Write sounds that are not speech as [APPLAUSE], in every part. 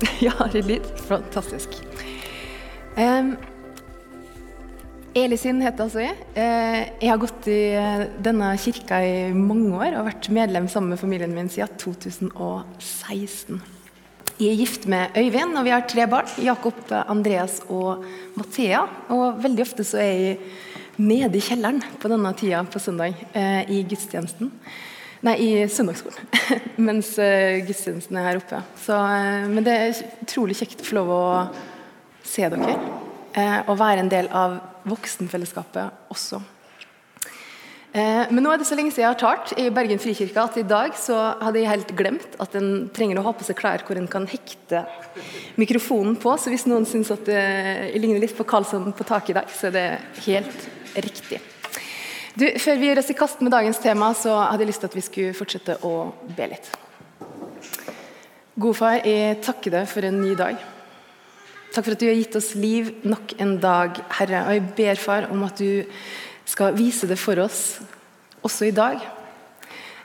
[LAUGHS] Ja, lyd. Fantastisk. Um, Elisin heter altså jeg. Eh, jeg har gått i eh, denne kirka i mange år og vært medlem sammen med familien min siden 2016. Jeg er gift med Øyvind, og vi har tre barn. Jakob, Andreas og Mathea. Og veldig ofte så er jeg nede i kjelleren på denne tida på søndag eh, i gudstjenesten. Nei, i søndagsskolen. [LAUGHS] Mens uh, gudstjenesten er her oppe. Så, uh, men det er utrolig kjekt å få lov å se dere. Uh, og være en del av voksenfellesskapet også. Men nå er det så lenge siden jeg har talt i Bergen frikirke at i dag så hadde jeg helt glemt at en trenger å ha på seg klær hvor en kan hekte mikrofonen på. Så hvis noen syns at det ligner litt på Karlsson på taket i dag, så er det helt riktig. Du, før vi oss i kast med dagens tema, så hadde jeg lyst til at vi skulle fortsette å be litt. Godfar, jeg takker deg for en ny dag. Takk for at du har gitt oss liv nok en dag, Herre. Og jeg ber, far, om at du skal vise det for oss også i dag.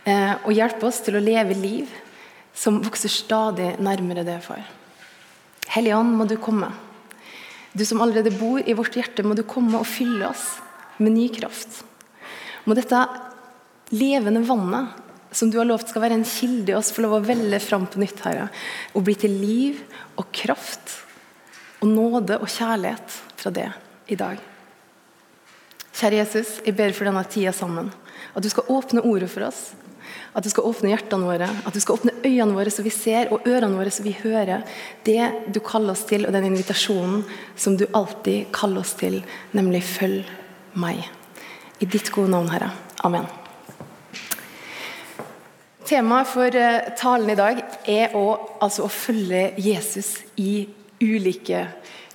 Eh, og hjelpe oss til å leve liv som vokser stadig nærmere det, far. Hellige Ånd, må du komme. Du som allerede bor i vårt hjerte, må du komme og fylle oss med ny kraft. Må dette levende vannet som du har lovt skal være en kilde i oss, få lov å velle fram på nytt, Herre. Og bli til liv og kraft og nåde og kjærlighet fra det i dag. Kjære Jesus, jeg ber for denne tida sammen. At du skal åpne ordet for oss. At du skal åpne hjertene våre, at du skal åpne øynene våre så vi ser, og ørene våre så vi hører det du kaller oss til, og den invitasjonen som du alltid kaller oss til, nemlig 'følg meg'. I ditt gode navn, Herre. Amen. Temaet for eh, talen i dag er å, altså å følge Jesus i ulike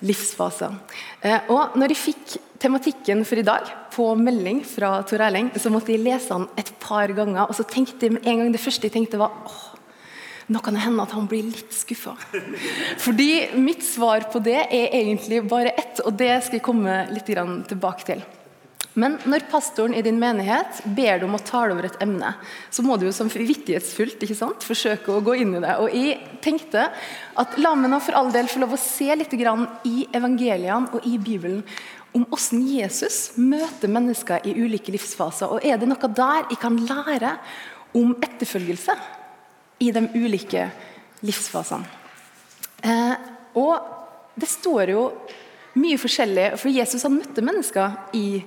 livsfaser. Eh, og når jeg fikk tematikken for i dag på melding fra Tor Erling, så måtte jeg lese den et par ganger. Og så tenkte jeg med en gang det første jeg tenkte var åh, nå kan det hende at han blir litt skuffa. [LAUGHS] Fordi mitt svar på det er egentlig bare ett, og det skal jeg komme litt tilbake til. Men når pastoren i din menighet ber deg om å tale over et emne, så må du jo som vittighetsfullt ikke sant, forsøke å gå inn i det. Og jeg tenkte at la meg nå for all del få lov å se litt i evangeliene og i Bibelen om hvordan Jesus møter mennesker i ulike livsfaser. Og er det noe der jeg kan lære om etterfølgelse i de ulike livsfasene? Eh, og det står jo mye forskjellig, for Jesus han møtte mennesker i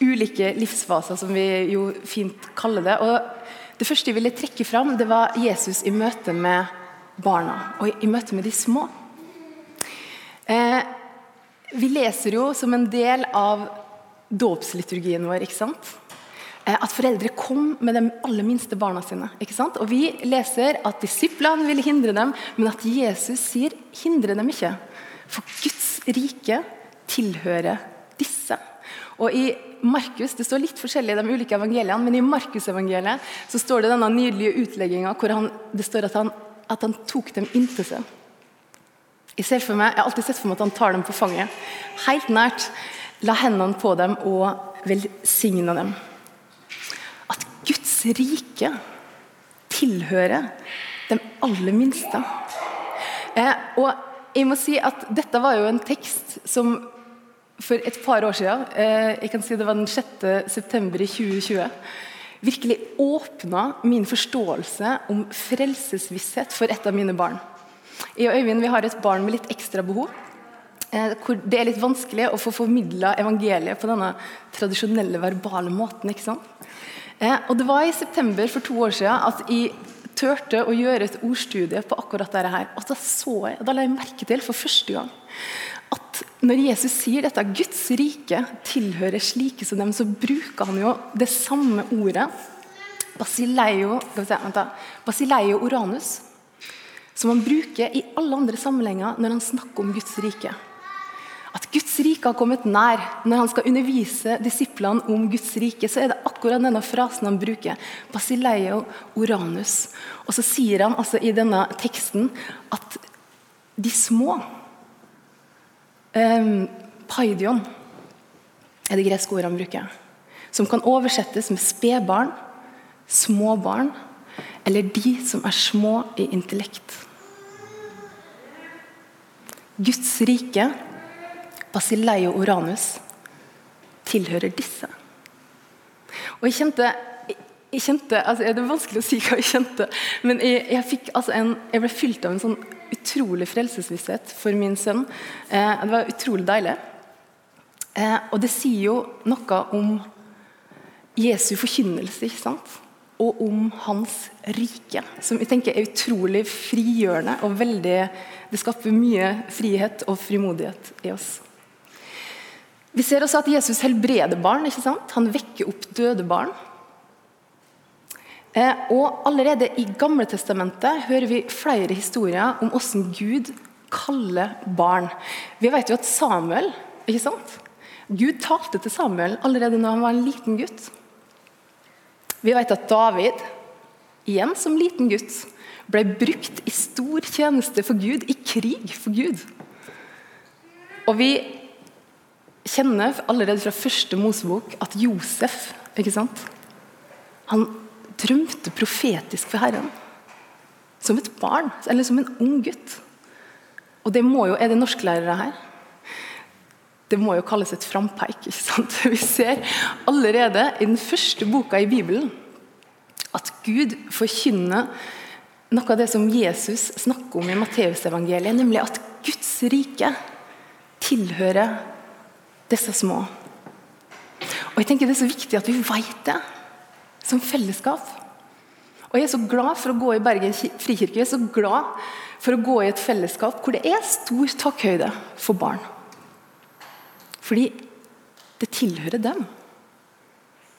ulike livsfaser, som vi jo fint kaller det. Og Det første jeg ville trekke fram, det var Jesus i møte med barna, og i møte med de små. Eh, vi leser jo som en del av dåpsliturgien vår ikke sant? Eh, at foreldre kom med de aller minste barna sine. ikke sant? Og Vi leser at disiplene ville hindre dem, men at Jesus sier 'hindre dem ikke'. For Guds rike tilhører disse. Og i Markus, Det står litt forskjellig i de ulike evangeliene, men i Markusevangeliet så står det denne nydelige utlegginga hvor han, det står at han, at han tok dem inntil seg. Jeg, ser for meg, jeg har alltid sett for meg at han tar dem på fanget. Helt nært. La hendene på dem og velsigne dem. At Guds rike tilhører de aller minste. Eh, og jeg må si at Dette var jo en tekst som for et par år siden, eh, jeg kan si det var den 6. september i 2020, virkelig åpna min forståelse om frelsesvisshet for et av mine barn. Jeg og Øyvind vi har et barn med litt ekstra behov. Eh, hvor det er litt vanskelig å få formidla evangeliet på denne tradisjonelle verbale måten. ikke sant? Eh, og Det var i september for to år siden at jeg turte å gjøre et ordstudie på akkurat dette. her. Og Da så jeg, da la jeg merke til for første gang at når Jesus sier dette, Guds rike tilhører slike som dem, så bruker han jo det samme ordet, basileio, si, basileio oranus, som han bruker i alle andre sammenhenger når han snakker om Guds rike. At Guds rike har kommet nær. Når han skal undervise disiplene om Guds rike, så er det akkurat denne frasen han bruker. Basileio oranus. Og så sier han altså i denne teksten at de små Um, paidion er det greske ordet han bruker. Som kan oversettes med spedbarn, småbarn eller de som er små i intellekt. Guds rike, Basileio Oranus, tilhører disse. Og jeg kjente, jeg kjente altså Det er vanskelig å si hva jeg kjente, men jeg, jeg, fikk, altså en, jeg ble fylt av en sånn utrolig frelsesvisshet for min sønn. Eh, det var utrolig deilig. Eh, og det sier jo noe om Jesu forkynnelse, ikke sant? og om hans rike, som jeg tenker er utrolig frigjørende. og veldig, Det skaper mye frihet og frimodighet i oss. Vi ser også at Jesus helbreder barn. ikke sant? Han vekker opp døde barn. Eh, og Allerede i Gamle Testamentet hører vi flere historier om hvordan Gud kaller barn. Vi vet jo at Samuel ikke sant? Gud talte til Samuel allerede når han var en liten gutt. Vi vet at David, igjen som liten gutt, ble brukt i stor tjeneste for Gud, i krig for Gud. Og vi kjenner allerede fra første Mosebok at Josef ikke sant? Han drømte profetisk for Herren. Som et barn, eller som en ung gutt. Og det må jo, Er det norsklærere her? Det må jo kalles et frampeik. ikke sant? [LAUGHS] Vi ser allerede i den første boka i Bibelen at Gud forkynner noe av det som Jesus snakker om i Matteusevangeliet, nemlig at Guds rike tilhører disse små. Og jeg tenker Det er så viktig at vi vet det som fellesskap. Og Jeg er så glad for å gå i Bergen frikirke jeg er så glad for å gå i et fellesskap hvor det er stor takkhøyde for barn. Fordi det tilhører dem.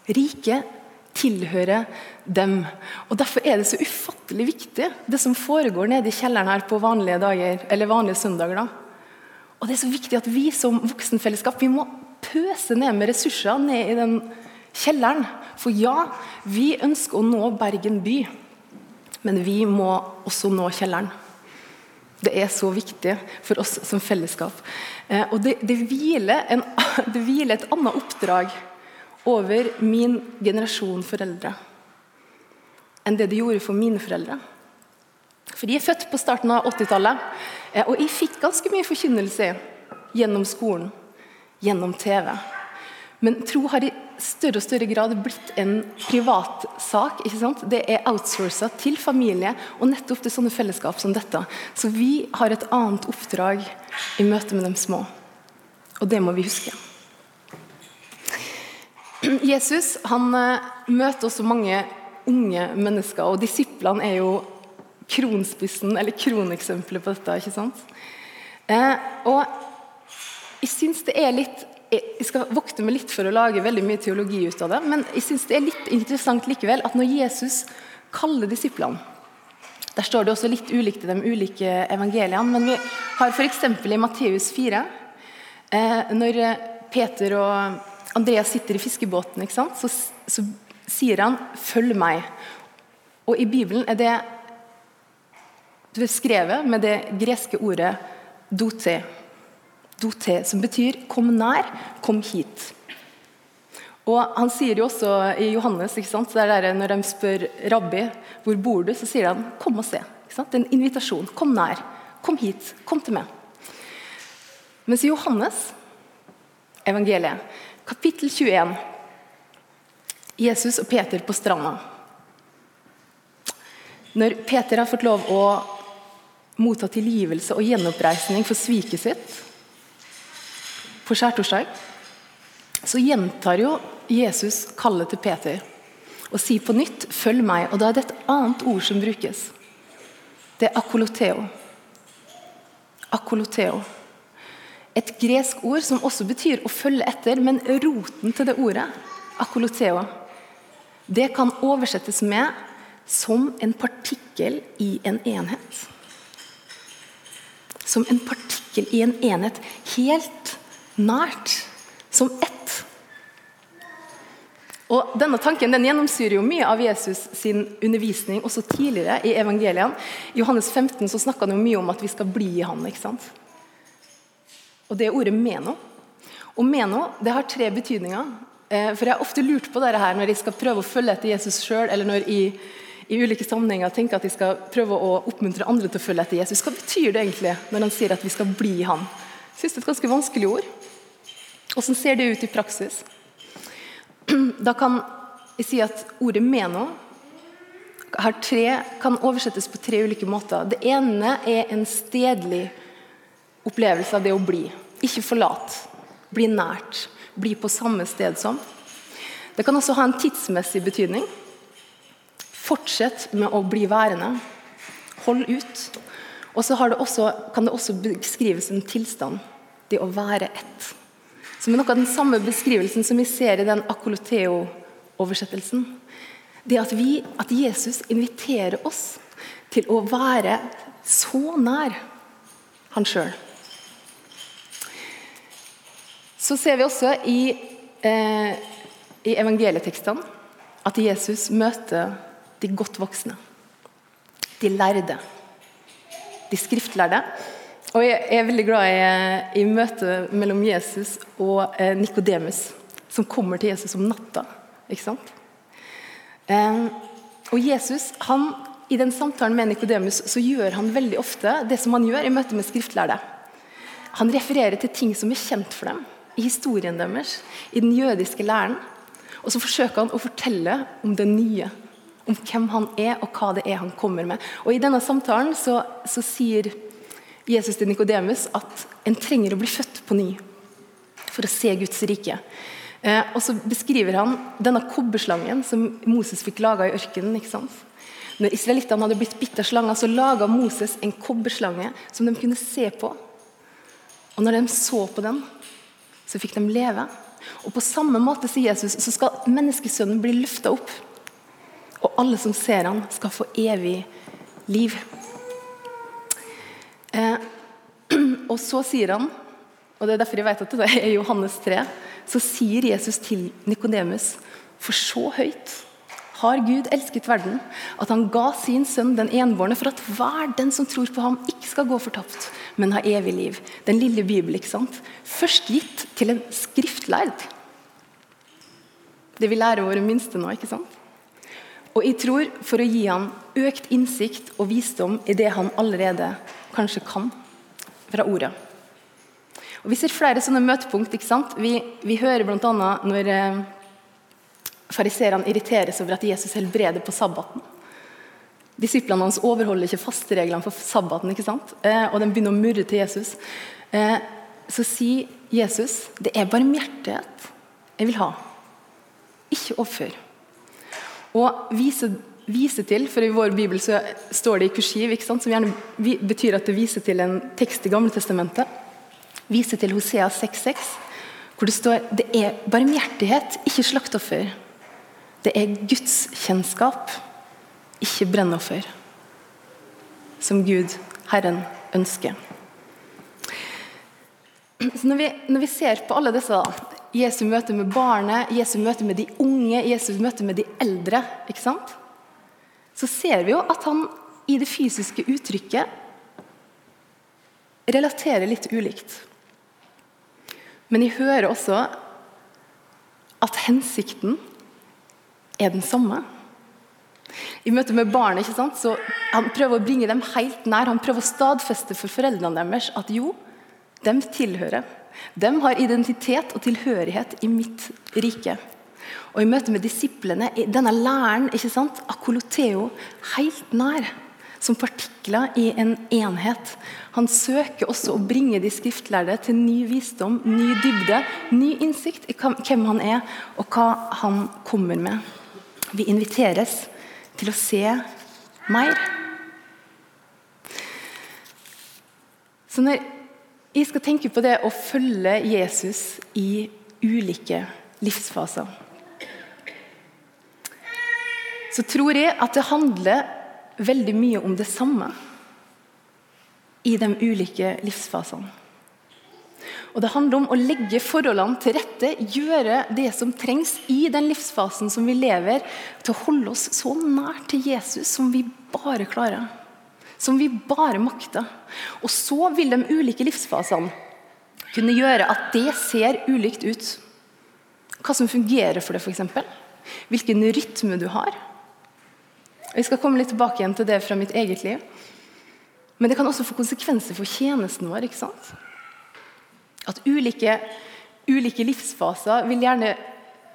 Riket tilhører dem. Og Derfor er det så ufattelig viktig, det som foregår nede i kjelleren her på vanlige dager, eller vanlige søndager. da. Og Det er så viktig at vi som voksenfellesskap vi må pøse ned med ressurser ned i den kjelleren. For ja, vi ønsker å nå Bergen by, men vi må også nå kjelleren. Det er så viktig for oss som fellesskap. Eh, og det, det, hviler en, [LAUGHS] det, hviler et annet oppdrag over min generasjon foreldre enn det det gjorde for mine foreldre. For de er født på starten av 80-tallet, eh, og jeg fikk ganske mye forkynnelse gjennom skolen, gjennom TV. Men tro har i større og større grad blitt en privatsak. Det er outsourca til familie og nettopp til sånne fellesskap som dette. Så vi har et annet oppdrag i møte med de små. Og det må vi huske. Jesus han eh, møter også mange unge mennesker, og disiplene er jo kronspissen, eller kroneksempelet på dette. ikke sant? Eh, og jeg syns det er litt jeg skal vokte meg litt for å lage veldig mye teologi ut av det, men jeg synes det er litt interessant likevel at når Jesus kaller disiplene Der står det også litt ulikt i de ulike evangeliene, men vi har f.eks. i Matteus 4, eh, når Peter og Andreas sitter i fiskebåten, så, så sier han 'følg meg'. Og i Bibelen er det beskrevet med det greske ordet 'dote' dote, som betyr 'kom nær, kom hit'. Og Han sier jo også i Johannes? Der når de spør rabbi hvor bor du, så sier han 'kom og se'. Ikke sant? En invitasjon. Kom nær. Kom hit. Kom til meg. Mens i Johannes, evangeliet, kapittel 21 Jesus og Peter på stranda. Når Peter har fått lov å motta tilgivelse og gjenoppreisning for sviket sitt, på skjærtorsdag, så gjentar jo Jesus kallet til Peter og sier på nytt 'følg meg'. Og da er det et annet ord som brukes. Det er akoloteo. Akoloteo. Et gresk ord som også betyr å følge etter, men roten til det ordet, akoloteo, det kan oversettes med som en partikkel i en enhet. Som en partikkel i en enhet. Helt nært, som ett. Og Denne tanken den gjennomsyrer jo mye av Jesus sin undervisning også tidligere i evangeliene. I Johannes 15 så snakka han jo mye om at vi skal bli i han. ikke sant? Og Det er ordet 'meno'. Og 'meno' det har tre betydninger. Eh, for Jeg har ofte lurt på dette her når jeg skal prøve å følge etter Jesus sjøl, eller når jeg i ulike sammenhenger tenker at jeg skal prøve å oppmuntre andre til å følge etter Jesus. Hva betyr det egentlig når han sier at vi skal bli i han? Jeg synes det er et ganske vanskelig ord. Hvordan ser det ut i praksis? [CLEARS THROAT] Da kan jeg si at ordet 'meno' tre, kan oversettes på tre ulike måter. Det ene er en stedlig opplevelse av det å bli. Ikke forlat. Bli nært. Bli på samme sted som. Det kan også ha en tidsmessig betydning. Fortsett med å bli værende. Hold ut. Og så kan det også beskrives en tilstand. Det å være ett. Som er noe av den samme beskrivelsen som vi ser i den akoloteo-oversettelsen. Det at, vi, at Jesus inviterer oss til å være så nær han sjøl. Så ser vi også i, eh, i evangelietekstene at Jesus møter de godt voksne. De lærde. De skriftlærde. Og jeg er veldig glad i, i møtet mellom Jesus og eh, Nikodemus, som kommer til Jesus om natta. Ikke sant? Eh, og Jesus, han, I den samtalen med Nikodemus så gjør han veldig ofte det som han gjør i møte med skriftlærde. Han refererer til ting som er kjent for dem, i historien deres, i den jødiske læren. Og så forsøker han å fortelle om det nye, om hvem han er og hva det er han kommer med. Og I denne samtalen så, så sier Jesus til Nikodemus at en trenger å bli født på ny for å se Guds rike. Eh, og så beskriver han denne kobberslangen som Moses fikk laga i ørkenen. ikke sant? Når israelittene hadde blitt bitt av slanger, så laga Moses en kobberslange som de kunne se på. Og når de så på den, så fikk de leve. Og På samme måte sier Jesus, så skal menneskesønnen bli løfta opp. Og alle som ser han skal få evig liv. Eh, [CLEARS THROAT] og så sier han, og det er derfor jeg vet at det er Johannes 3, så sier Jesus til Nikodemus For så høyt har Gud elsket verden, at han ga sin sønn den enbårne, for at hver den som tror på ham, ikke skal gå fortapt, men ha evig liv. Den lille Bibel, ikke sant? Først gitt til en skriftlærd. Det vi lærer våre minste nå, ikke sant? Og jeg tror for å gi ham økt innsikt og visdom i det han allerede kanskje kan fra ordet. Og Vi ser flere sånne møtepunkt. ikke sant? Vi, vi hører bl.a. når eh, fariseerne irriteres over at Jesus helbreder på sabbaten. Disiplene hans overholder ikke fastereglene for sabbaten, ikke sant? Eh, og de begynner å murre til Jesus. Eh, så sier Jesus det er barmhjertighet jeg vil ha, ikke offer. Og vise, vise, til, for I vår bibel så står det i kursiv, som gjerne betyr at det viser til en tekst i Gamle Testamentet viser til Hosea 6,6, hvor det står det er barmhjertighet, ikke slaktoffer. Det er gudskjennskap, ikke brennoffer, som Gud, Herren, ønsker. Når vi, når vi ser på alle disse, Jesu møte med barnet, Jesu møte med de unge, Jesu møte med de eldre, ikke sant? Så ser vi jo at han i det fysiske uttrykket relaterer litt ulikt. Men jeg hører også at hensikten er den samme. I møte med barnet ikke sant? så han prøver å bringe dem helt nær. Han prøver å stadfeste for foreldrene deres at jo, de tilhører. De har identitet og tilhørighet i mitt rike. Og I møte med disiplene er denne læren ikke sant? akoloteo helt nær som partikler i en enhet. Han søker også å bringe de skriftlærde til ny visdom, ny dybde, ny innsikt i hvem han er, og hva han kommer med. Vi inviteres til å se mer. Så når jeg skal tenke på det å følge Jesus i ulike livsfaser, så tror jeg at det handler veldig mye om det samme i de ulike livsfasene. Og Det handler om å legge forholdene til rette, gjøre det som trengs i den livsfasen som vi lever, til å holde oss så nær til Jesus som vi bare klarer. Som vi bare makter. Og så vil de ulike livsfasene kunne gjøre at det ser ulikt ut. Hva som fungerer for deg, f.eks. Hvilken rytme du har Jeg skal komme litt tilbake igjen til det fra mitt eget liv. Men det kan også få konsekvenser for tjenesten vår. ikke sant? At ulike, ulike livsfaser vil gjerne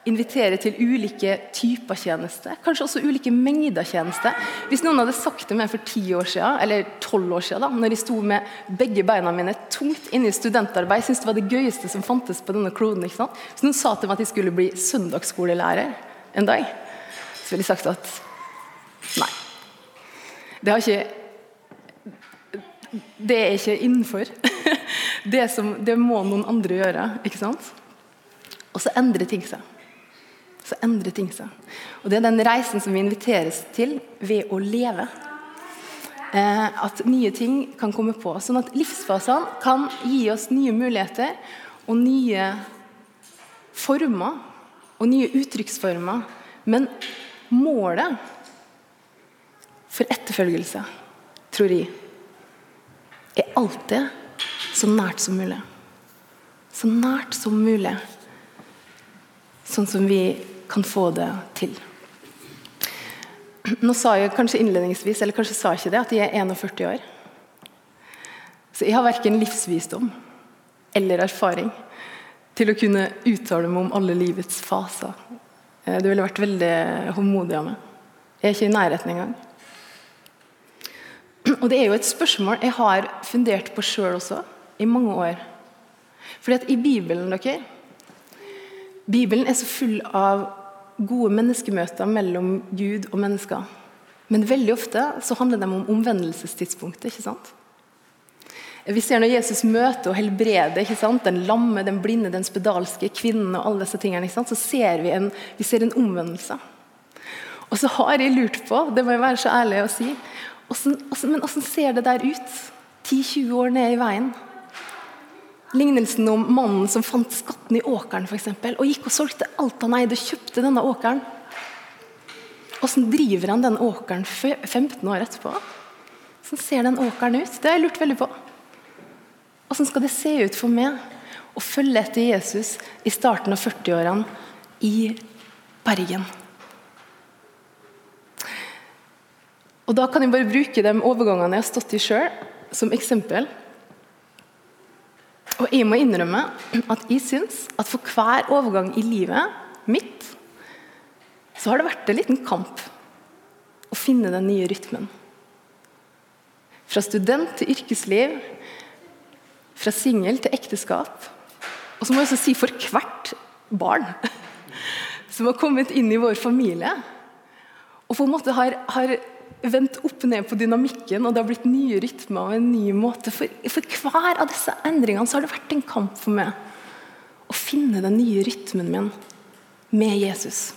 invitere til ulike typer tjeneste. Kanskje også ulike mengder tjeneste. Hvis noen hadde sagt det meg for ti år siden, eller tolv år siden, da, når jeg sto med begge beina mine tungt inne i studentarbeid, syntes det var det gøyeste som fantes på denne kloden. ikke sant? Hvis noen sa til meg at jeg skulle bli søndagsskolelærer en dag, så ville jeg sagt at nei. Det ikke Det er ikke innenfor. [LAUGHS] Det, som, det må noen andre gjøre. ikke sant? Og så endrer ting seg så endrer ting seg. Og Det er den reisen som vi inviteres til ved å leve. Eh, at nye ting kan komme på. Sånn at livsfasene kan gi oss nye muligheter og nye former og nye uttrykksformer. Men målet for etterfølgelse, tror jeg, er alltid så nært som mulig. Så nært som mulig. Sånn som vi kan få det til. Nå sa jeg kanskje innledningsvis, eller kanskje sa jeg ikke det, at jeg er 41 år. Så jeg har verken livsvisdom eller erfaring til å kunne uttale meg om alle livets faser. Eh, det ville vært veldig håndmodig av meg. Jeg er ikke i nærheten engang. [CLEARS THROAT] Og det er jo et spørsmål jeg har fundert på sjøl også, i mange år. Fordi at i Bibelen dere, Bibelen er så full av gode menneskemøter mellom Gud og mennesker. Men veldig ofte så handler de om omvendelsestidspunktet. ikke sant? Vi ser når Jesus møter og helbreder ikke sant? den lamme, den blinde, den spedalske, kvinnen og alle disse tingene, ikke sant? så ser vi en, vi ser en omvendelse. Og så har jeg lurt på, det må jeg være så ærlig å si, men hvordan ser det der ut? 10-20 år ned i veien? Lignelsen om mannen som fant skatten i åkeren for eksempel, og gikk og solgte alt han eide og kjøpte denne åkeren. Hvordan driver han den åkeren 15 år etterpå? Hvordan ser den åkeren ut? Det har jeg lurt veldig på. Hvordan skal det se ut for meg å følge etter Jesus i starten av 40-årene i Bergen? Og Da kan jeg bare bruke de overgangene jeg har stått i sjøl, som eksempel. Og jeg må innrømme at jeg syns at for hver overgang i livet mitt, så har det vært en liten kamp å finne den nye rytmen. Fra student til yrkesliv, fra singel til ekteskap. Og så må jeg også si for hvert barn [LAUGHS] som har kommet inn i vår familie, og på en måte har, har vendt opp ned på dynamikken, og det har blitt nye rytmer og en ny måte. For, for hver av disse endringene så har det vært en kamp for meg å finne den nye rytmen min med Jesus.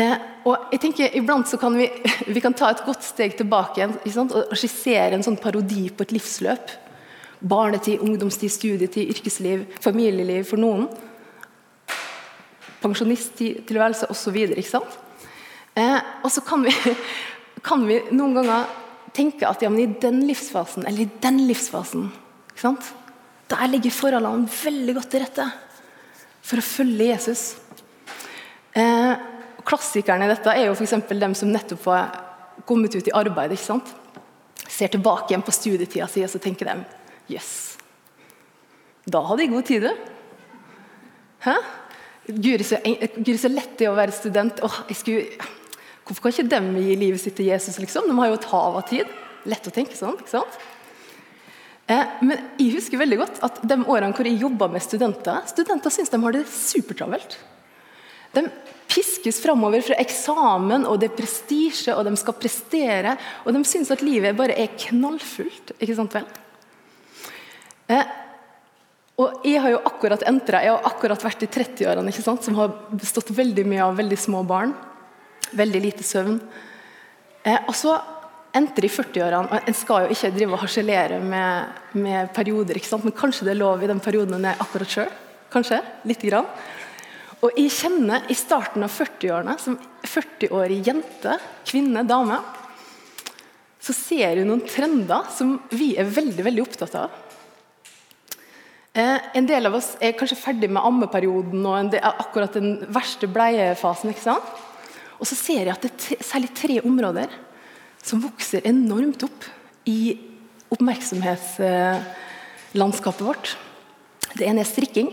Eh, og jeg tenker Iblant så kan vi, [LAUGHS] vi kan ta et godt steg tilbake igjen og skissere en sånn parodi på et livsløp. Barnetid, ungdomstid, studietid, yrkesliv, familieliv for noen. Pensjonisttilværelse osv. Eh, og så kan vi, kan vi, noen ganger tenke at ja, men i den livsfasen, eller i den livsfasen Der ligger forholdene veldig godt til rette for å følge Jesus. Eh, klassikerne i dette er jo f.eks. dem som nettopp har kommet ut i arbeid. ikke sant? Ser tilbake igjen på studietida si og så tenker de Jøss, yes, da hadde jeg god tid, du. Hæ? Guri så lett det er å være student. Åh, jeg skulle Hvorfor kan ikke de gi livet sitt til Jesus? liksom? De har jo et hav av tid. Lett å tenke sånn. ikke sant? Eh, men jeg husker veldig godt at de årene hvor jeg jobba med studenter Studenter syns de har det supertravelt. De piskes framover fra eksamen, og det er prestisje, og de skal prestere. Og de syns at livet bare er knallfullt. ikke sant vel? Eh, og Jeg har jo akkurat entra, jeg har akkurat vært i 30-årene, som har bestått veldig mye av veldig små barn. Veldig lite søvn. Eh, og så endte de 40-årene. og En skal jo ikke drive og harselere med, med perioder, men kanskje det er lov i den perioden en er akkurat sjøl. Kanskje. Lite grann. Og jeg kjenner i starten av 40-årene, som 40-årig jente, kvinne, dame, så ser hun noen trender som vi er veldig, veldig opptatt av. Eh, en del av oss er kanskje ferdig med ammeperioden og del, akkurat den verste bleiefasen. ikke sant? Og så ser jeg at det er særlig tre områder som vokser enormt opp i oppmerksomhetslandskapet vårt. Det ene er strikking.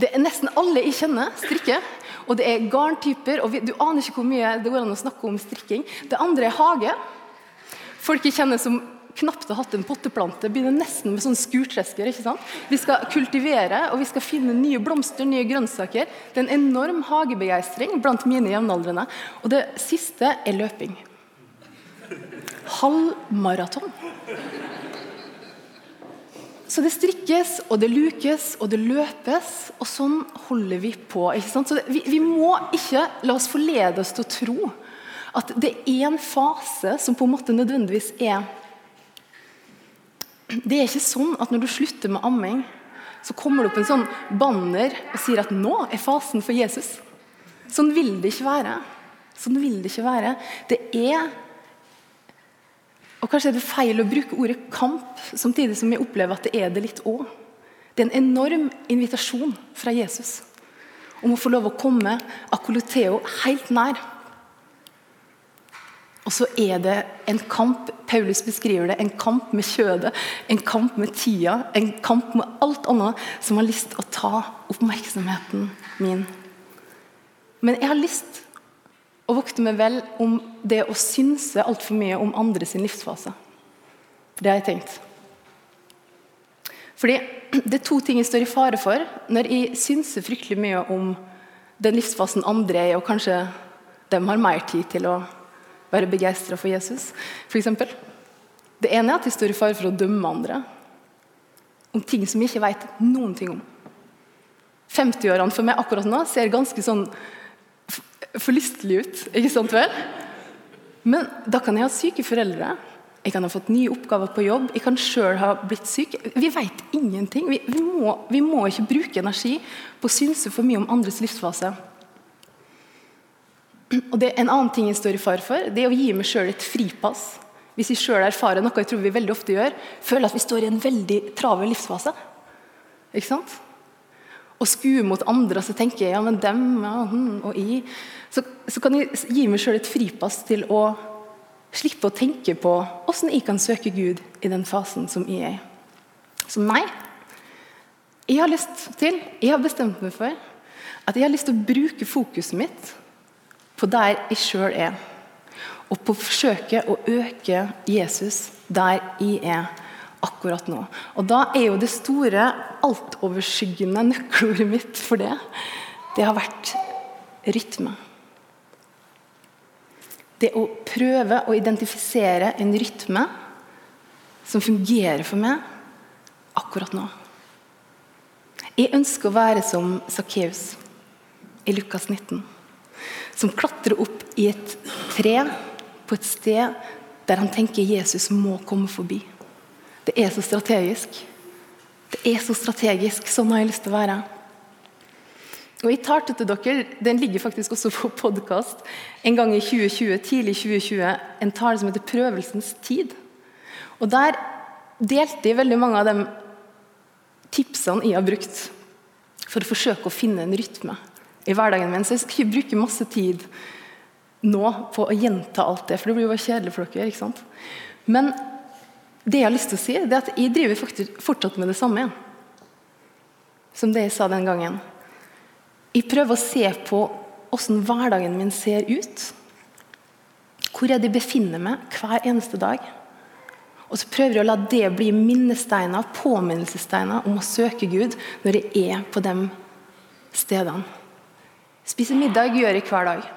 Det er Nesten alle jeg kjenner, strikker. Og det er garntyper. og Du aner ikke hvor mye det går an å snakke om strikking. Det andre er hage. Folk jeg kjenner som knapt har hatt en potteplante, begynner nesten med sånn skurtresker. ikke sant? Vi skal kultivere, og vi skal finne nye blomster, nye grønnsaker. Det er en enorm hagebegeistring blant mine jevnaldrende. Og det siste er løping. Halv maraton. Så det strikkes, og det lukes, og det løpes, og sånn holder vi på. ikke sant? Så vi, vi, må ikke la oss forledes til å tro at det er en fase som på en måte nødvendigvis er Det er ikke sånn at når du slutter med amming, så kommer det opp en sånn banner og sier at nå er fasen for Jesus. Sånn vil det ikke være. Sånn vil det ikke være. Det er og Kanskje er det feil å bruke ordet kamp, samtidig som jeg opplever at det er det litt òg. Det er en enorm invitasjon fra Jesus om å få lov å komme akoloteo helt nær. Og så er det en kamp Paulus beskriver det, en kamp med kjødet, en kamp med tida, en kamp med alt annet som har lyst til å ta oppmerksomheten min. Men jeg har lyst å vokte meg vel om det å synse altfor mye om andre sin livsfase. Det har jeg tenkt. Fordi Det er to ting jeg står i fare for når jeg synser fryktelig mye om den livsfasen andre er, i, og kanskje de har mer tid til å være begeistra for Jesus, f.eks. Det ene er at jeg står i fare for å dømme andre om ting som jeg ikke vet noen ting om. 50-årene for meg akkurat nå ser ganske sånn forlystelig ut. ikke sant vel? Men da kan jeg ha syke foreldre. Jeg kan ha fått nye oppgaver på jobb. Jeg kan sjøl ha blitt syk. Vi vet ingenting. Vi, vi, må, vi, må, ikke bruke energi på å synse for mye om andres livsfase. Og det er En annen ting jeg står i fare for, det er å gi meg sjøl et fripass. Hvis jeg sjøl erfarer noe jeg tror vi veldig ofte gjør, føler at vi står i en veldig travel livsfase. Ikke sant? og skue mot andre, så tenker jeg ja, men dem ja, hm, og jeg så, så, kan jeg gi meg sjøl et fripass til å slippe å tenke på åssen jeg kan søke Gud i den fasen som jeg er. Så nei. Jeg har lyst til, jeg har bestemt meg for at jeg har lyst til å bruke fokuset mitt på der jeg sjøl er. Og på å forsøke å øke Jesus der jeg er akkurat nå. Og Da er jo det store, altoverskyggende nøkkelordet mitt for det, det har vært rytme. Det å prøve å identifisere en rytme som fungerer for meg akkurat nå. Jeg ønsker å være som Sakkeus i Lukas 19. Som klatrer opp i et tre på et sted der han tenker Jesus må komme forbi. Det er så strategisk. Det er så strategisk. Sånn har jeg lyst til å være. Og jeg tar til dere, Den ligger faktisk også på podkast en gang i 2020, tidlig 2020, en tale som heter 'Prøvelsens tid'. Og Der delte jeg veldig mange av de tipsene jeg har brukt for å forsøke å finne en rytme i hverdagen min. Så jeg skal ikke bruke masse tid nå på å gjenta alt det, for det blir jo kjedelig for dere. ikke sant? Men det jeg har lyst til å si, det er at jeg driver faktisk fortsatt med det samme igjen. Som det jeg sa den gangen. Jeg prøver å se på åssen hverdagen min ser ut. Hvor jeg befinner meg hver eneste dag. Og så prøver jeg å la det bli minnesteiner, påminnelsessteiner om å søke Gud når jeg er på de stedene. Spise middag gjør jeg hver dag.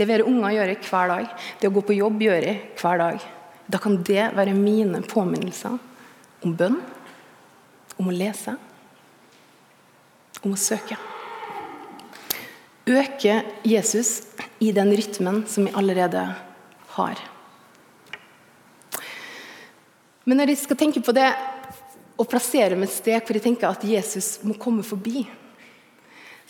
Levere unger gjør jeg hver dag. Det å gå på jobb gjør jeg hver dag. Da kan det være mine påminnelser om bønn, om å lese, om å søke. Øke Jesus i den rytmen som vi allerede har. Men når jeg skal tenke på det og plassere meg et sted hvor jeg tenker at Jesus må komme forbi,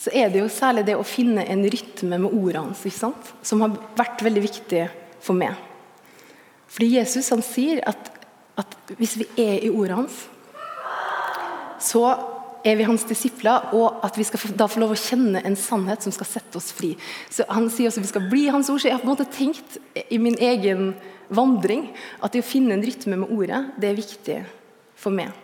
så er det jo særlig det å finne en rytme med ordene hans som har vært veldig viktig for meg. Fordi Jesus han sier at, at hvis vi er i ordet hans, så er vi hans disipler, og at vi skal da få lov å kjenne en sannhet som skal sette oss fri. Så Han sier også at vi skal bli hans ord. Så jeg har på en måte tenkt i min egen vandring at det å finne en rytme med ordet, det er viktig for meg.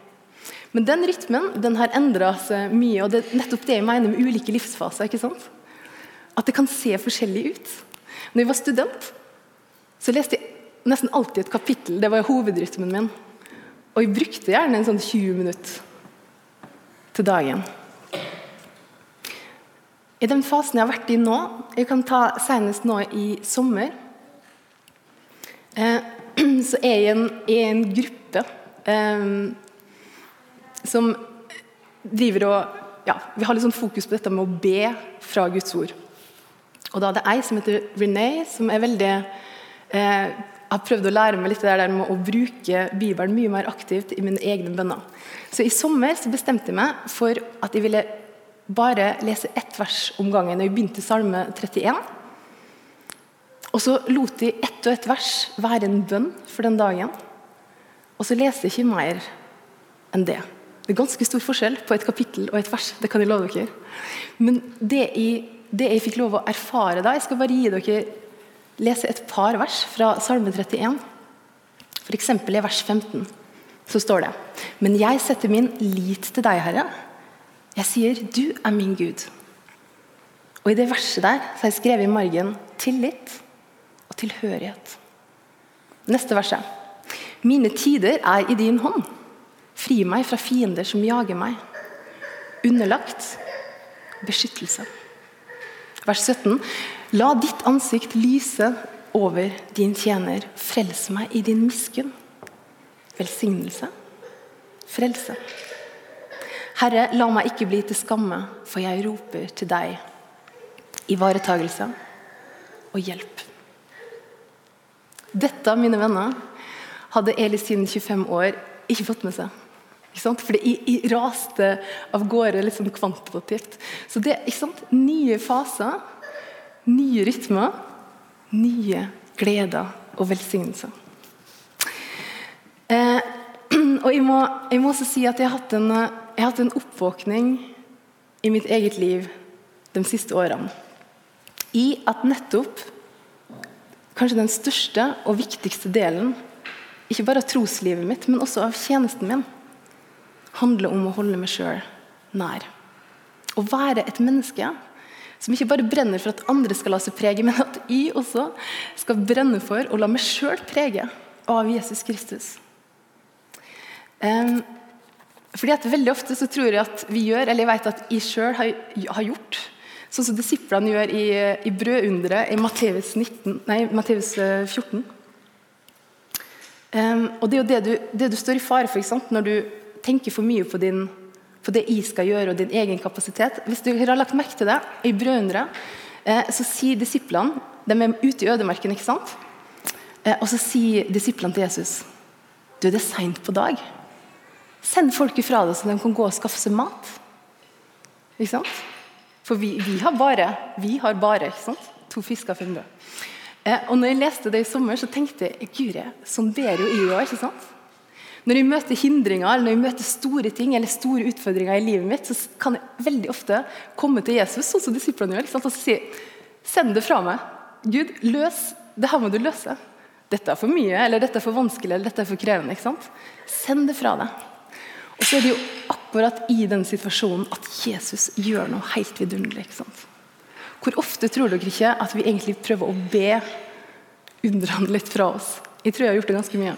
Men den rytmen den har endra seg mye, og det er nettopp det jeg mener med ulike livsfaser. ikke sant? At det kan se forskjellig ut. Når jeg var student, så leste jeg nesten alltid et kapittel. Det var hovedrytmen min. Og jeg brukte gjerne en sånn 20 minutter til dagen. I den fasen jeg har vært i nå Jeg kan ta senest nå i sommer. Eh, [CLEARS THROAT] så er jeg en, i en gruppe eh, som driver og ja, Vi har litt sånn fokus på dette med å be fra Guds ord. Og da er det ei som heter Renee, som er veldig eh, har prøvd å lære meg litt det der med å bruke Bibelen mye mer aktivt i mine egne bønner. Så I sommer så bestemte jeg meg for at jeg ville bare lese ett vers om gangen. Og Jeg begynte Salme 31. Og så lot jeg ett og ett vers være en bønn for den dagen. Og så leste jeg ikke mer enn det. Det er ganske stor forskjell på et kapittel og et vers. det kan jeg love dere. Men det jeg, det jeg fikk lov å erfare da Jeg skal bare gi dere lese et par vers fra Salme 31. F.eks. i vers 15 så står det Men jeg setter min lit til deg, Herre. Jeg sier, du er min Gud. Og i det verset der så har jeg skrevet i margen tillit og tilhørighet. Neste verset. Mine tider er i din hånd. Fri meg fra fiender som jager meg. Underlagt beskyttelse. Vers 17. La ditt ansikt lyse over din tjener. Frels meg i din miskunn. Velsignelse. Frelse. Herre, la meg ikke bli til skamme, for jeg roper til deg. Ivaretagelse og hjelp. Dette, mine venner, hadde Eli siden 25 år ikke fått med seg. For det raste av gårde litt sånn kvantitativt. Så det er nye faser nye rytmer, nye gleder og velsignelser. Eh, [CLEARS THROAT] og jeg må, jeg må, også si at jeg har, hatt en, jeg har hatt en oppvåkning i mitt eget liv de siste årene. I at nettopp kanskje den største og viktigste delen, ikke bare av troslivet mitt, men også av tjenesten min, handler om å holde meg sjøl nær. Å være et menneske som ikke bare brenner for at andre skal la seg prege, men at jeg også skal brenne for å la meg sjøl prege av Jesus Kristus. Um, fordi at Veldig ofte så tror jeg at vi gjør, eller jeg vet at jeg sjøl har, gjort, sånn som disiplene gjør i, i brødunderet i Matteus, 14. Um, ehm, og Det er jo det du, det du står i fare for når du tenker for mye på din på det jeg skal gjøre, og din egen kapasitet. Hvis du har lagt merke til det, i brødunderet, eh, så sier disiplene De er ute i ødemarken, ikke sant? Eh, og så sier disiplene til Jesus Du, det er seint på dag. Send folk ifra deg, så de kan gå og skaffe seg mat. Ikke sant? For vi, vi har bare, vi har bare ikke sant? to fisker og fem brød. Eh, og når jeg leste det i sommer, så tenkte jeg Guri, sånn ber jo jeg òg. Når jeg møter hindringer eller når jeg møter store ting eller store utfordringer i livet mitt, så kan jeg veldig ofte komme til Jesus, sånn som disiplene gjør, og si Send det fra meg. Gud, løs. Det her må du løse. Dette er for mye, eller dette er for vanskelig eller dette er for krevende. ikke sant? Send det fra deg. Og så er det jo akkurat i den situasjonen at Jesus gjør noe helt vidunderlig. ikke sant? Hvor ofte tror dere ikke at vi egentlig prøver å be undrene litt fra oss? Jeg tror jeg har gjort det ganske mye.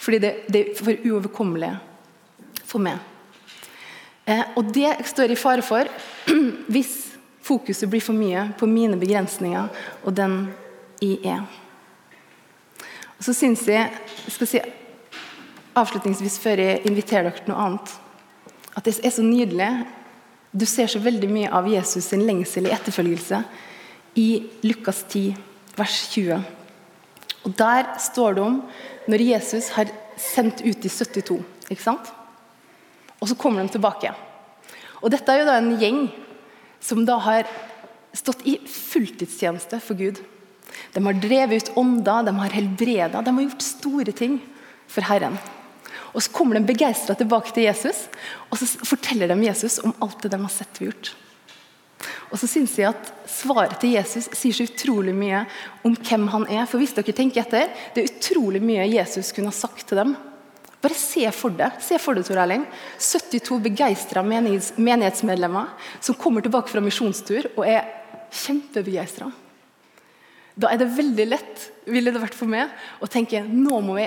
Fordi det, det er for uoverkommelig for meg. Eh, og det står i fare for [CLEARS THROAT] hvis fokuset blir for mye på mine begrensninger og den jeg er. Og så syns jeg, skal si avslutningsvis før jeg inviterer dere til noe annet, at det er så nydelig. Du ser så veldig mye av Jesus sin lengsel i etterfølgelse i Lukas 10, vers 20. Og Der står det om når Jesus har sendt ut de 72. ikke sant? Og så kommer de tilbake. Og Dette er jo da en gjeng som da har stått i fulltidstjeneste for Gud. De har drevet ut ånder, de har helbreda, de har gjort store ting for Herren. Og Så kommer de begeistra tilbake til Jesus, og så forteller de Jesus om alt det de har sett og gjort. Og så synes jeg at Svaret til Jesus sier så utrolig mye om hvem han er. For hvis dere tenker etter, Det er utrolig mye Jesus kunne ha sagt til dem. Bare se for det, se for det, Tor Erling. 72 begeistra menighetsmedlemmer som kommer tilbake fra misjonstur og er kjempebegeistra. Da er det veldig lett ville det vært for meg, å tenke nå må vi,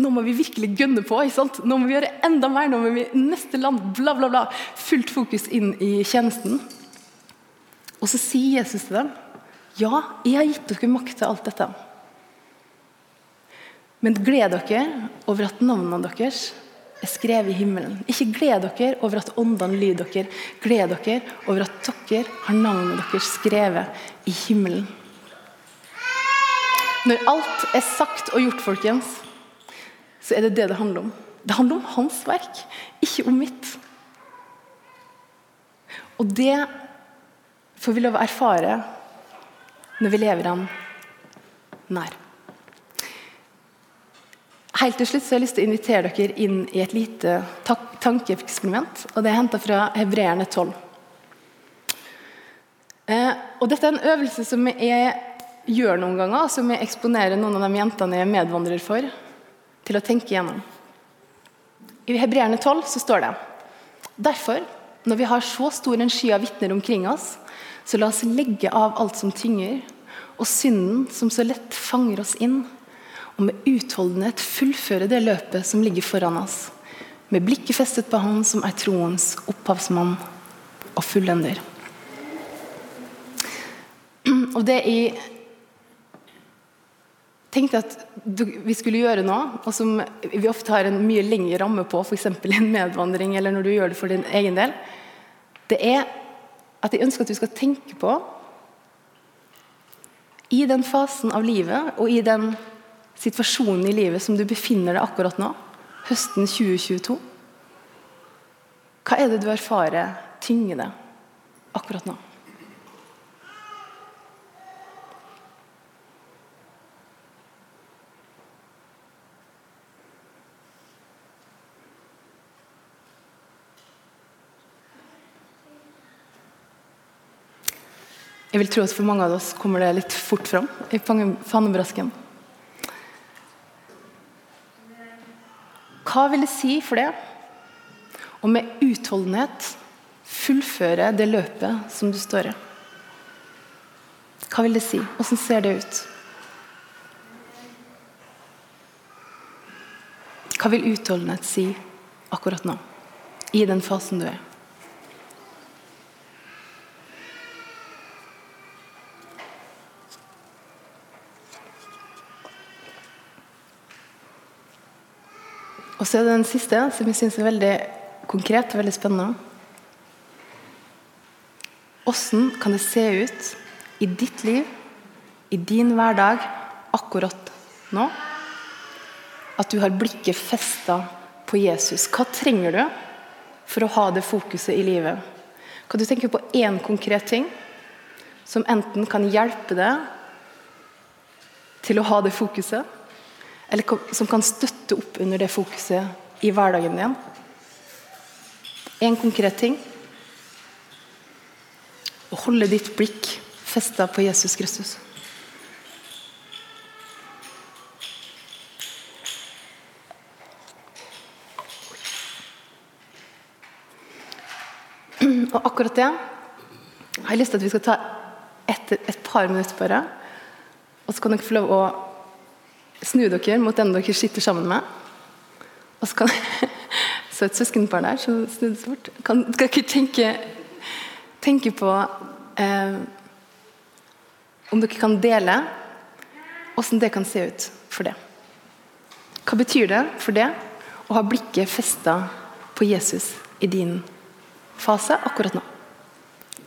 nå må vi virkelig gønne på. Nå må vi gjøre enda mer. Nå må vi neste land, bla, bla, bla. Fullt fokus inn i tjenesten. Og så sier Jesus til dem ja, jeg har gitt dere makt til alt dette. Men gled dere over at navnene deres er skrevet i himmelen. Ikke gled dere over at åndene lyder dere. Gled dere over at dere har navnet deres skrevet i himmelen. Når alt er sagt og gjort, folkens, så er det det det handler om. Det handler om hans verk, ikke om mitt. Og det får vi lov å erfare når vi lever ham nær. Helt til slutt så har jeg lyst til å invitere dere inn i et lite tankeeksperiment. og Det er henta fra Hebreerne 12. Eh, og Dette er en øvelse som jeg gjør noen ganger, som jeg eksponerer noen av de jentene jeg er medvandrer for, til å tenke igjennom. I Hebreerne 12 så står det Derfor, når vi har så stor en sky av vitner omkring oss, så la oss legge av alt som tynger, og synden som så lett fanger oss inn og med utholdenhet fullføre det løpet som ligger foran oss, med blikket festet på Han som er troens opphavsmann og fullender. Og det jeg tenkte at vi skulle gjøre nå, og som vi ofte har en mye lengre ramme på, f.eks. en medvandring eller når du gjør det for din egen del, det er at jeg ønsker at du skal tenke på i den fasen av livet og i den situasjonen i livet som du befinner deg akkurat nå, høsten 2022? Hva er det du erfarer tynger deg akkurat nå? Jeg vil tro at for mange av oss kommer det litt fort fram i fannebrasken. Hva vil det si for det å med utholdenhet fullføre det løpet som du står i? Hva vil det si? Åssen ser det ut? Hva vil utholdenhet si akkurat nå, i den fasen du er? Og så er det den siste, som jeg syns er veldig konkret og veldig spennende. Åssen kan det se ut i ditt liv, i din hverdag, akkurat nå, at du har blikket festa på Jesus? Hva trenger du for å ha det fokuset i livet? Kan du tenke på én konkret ting som enten kan hjelpe deg til å ha det fokuset, eller som kan støtte opp under det fokuset i hverdagen din. En konkret ting. Å holde ditt blikk festa på Jesus Kristus. Og akkurat det har jeg lyst til at vi skal ta et, et par minutter bare. Og så kan dere få lov å snu dere mot den dere sitter sammen med. Og så kan [LAUGHS] Så et søskenpar der, som snudde seg bort. Kan dere tenke, tenke på eh, om dere kan dele hvordan det kan se ut for det. Hva betyr det for det å ha blikket festa på Jesus i din fase akkurat nå?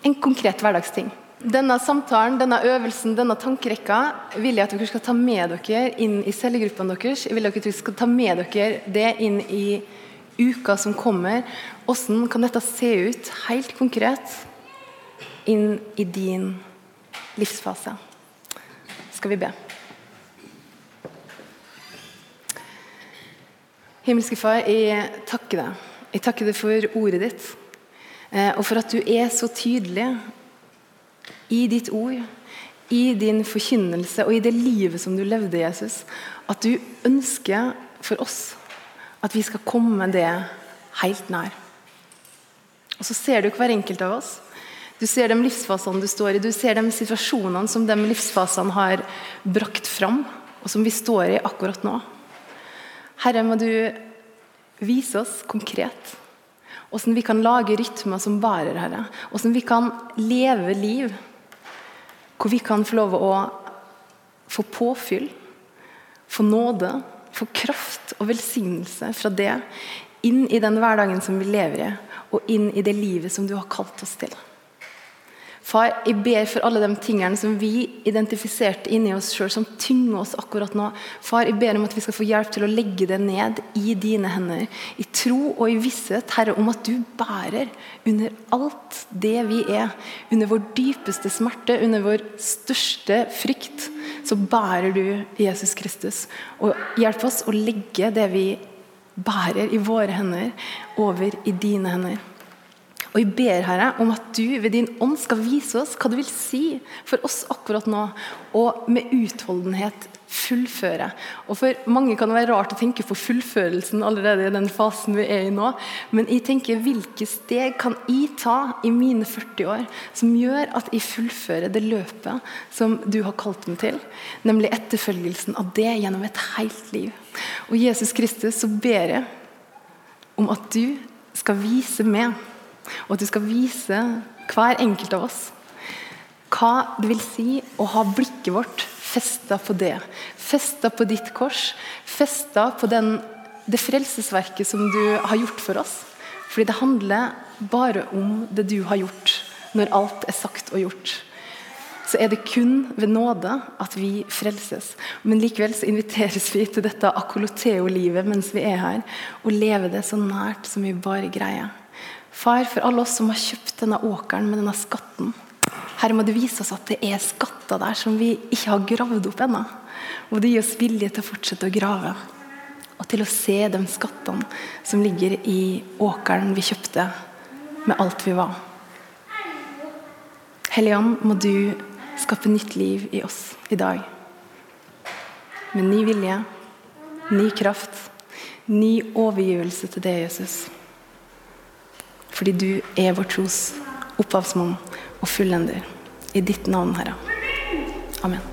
En konkret hverdagsting. Denne samtalen, denne øvelsen, denne tankerekka vil jeg at dere skal ta med dere inn i cellegruppene deres. Jeg vil at dere skal ta med dere det inn i uka som kommer. Hvordan kan dette se ut helt konkret inn i din livsfase? Skal vi be. Himmelske Far, jeg takker deg. Jeg takker deg for ordet ditt, eh, og for at du er så tydelig i ditt ord, i din forkynnelse og i det livet som du levde, Jesus, at du ønsker for oss at vi skal komme det helt nær. Og så ser du hver enkelt av oss. Du ser de livsfasene du står i, du ser de situasjonene som de livsfasene har brakt fram, og som vi står i akkurat nå. Herre, må du vise oss konkret hvordan vi kan lage rytmer som bærer, Herre. Hvordan vi kan leve liv hvor vi kan få lov å få påfyll, få nåde, få kraft og velsignelse fra det inn i den hverdagen som vi lever i, og inn i det livet som du har kalt oss til. Far, jeg ber for alle de tingene som vi identifiserte inni oss sjøl, som tynger oss akkurat nå. Far, jeg ber om at vi skal få hjelp til å legge det ned i dine hender. I tro og i visshet, Herre, om at du bærer under alt det vi er. Under vår dypeste smerte, under vår største frykt, så bærer du Jesus Kristus. Og hjelp oss å legge det vi bærer i våre hender, over i dine hender. Og Jeg ber Herre, om at du ved din ånd skal vise oss hva det vil si for oss akkurat nå, og med utholdenhet fullføre. Og For mange kan det være rart å tenke på fullførelsen allerede i den fasen vi er i nå, men jeg tenker hvilke steg kan jeg ta i mine 40 år som gjør at jeg fullfører det løpet som du har kalt meg til, nemlig etterfølgelsen av det gjennom et helt liv. Og Jesus Kristus, så ber jeg om at du skal vise meg og at du skal vise hver enkelt av oss hva det vil si å ha blikket vårt festa på det. Festa på ditt kors. Festa på den, det frelsesverket som du har gjort for oss. Fordi det handler bare om det du har gjort, når alt er sagt og gjort. Så er det kun ved nåde at vi frelses. Men likevel så inviteres vi til dette akoloteo-livet mens vi er her, og leve det så nært som vi bare greier. Far, for alle oss som har kjøpt denne åkeren med denne skatten. Herre, må du vise oss at det er skatter der som vi ikke har gravd opp ennå. Må du gi oss vilje til å fortsette å grave, og til å se de skattene som ligger i åkeren vi kjøpte med alt vi var. Hellige må du skape nytt liv i oss i dag. Med ny vilje, ny kraft, ny overgivelse til det, Jesus. Fordi du er vår tros opphavsmann og fullender. I ditt navn, Herre. Amen.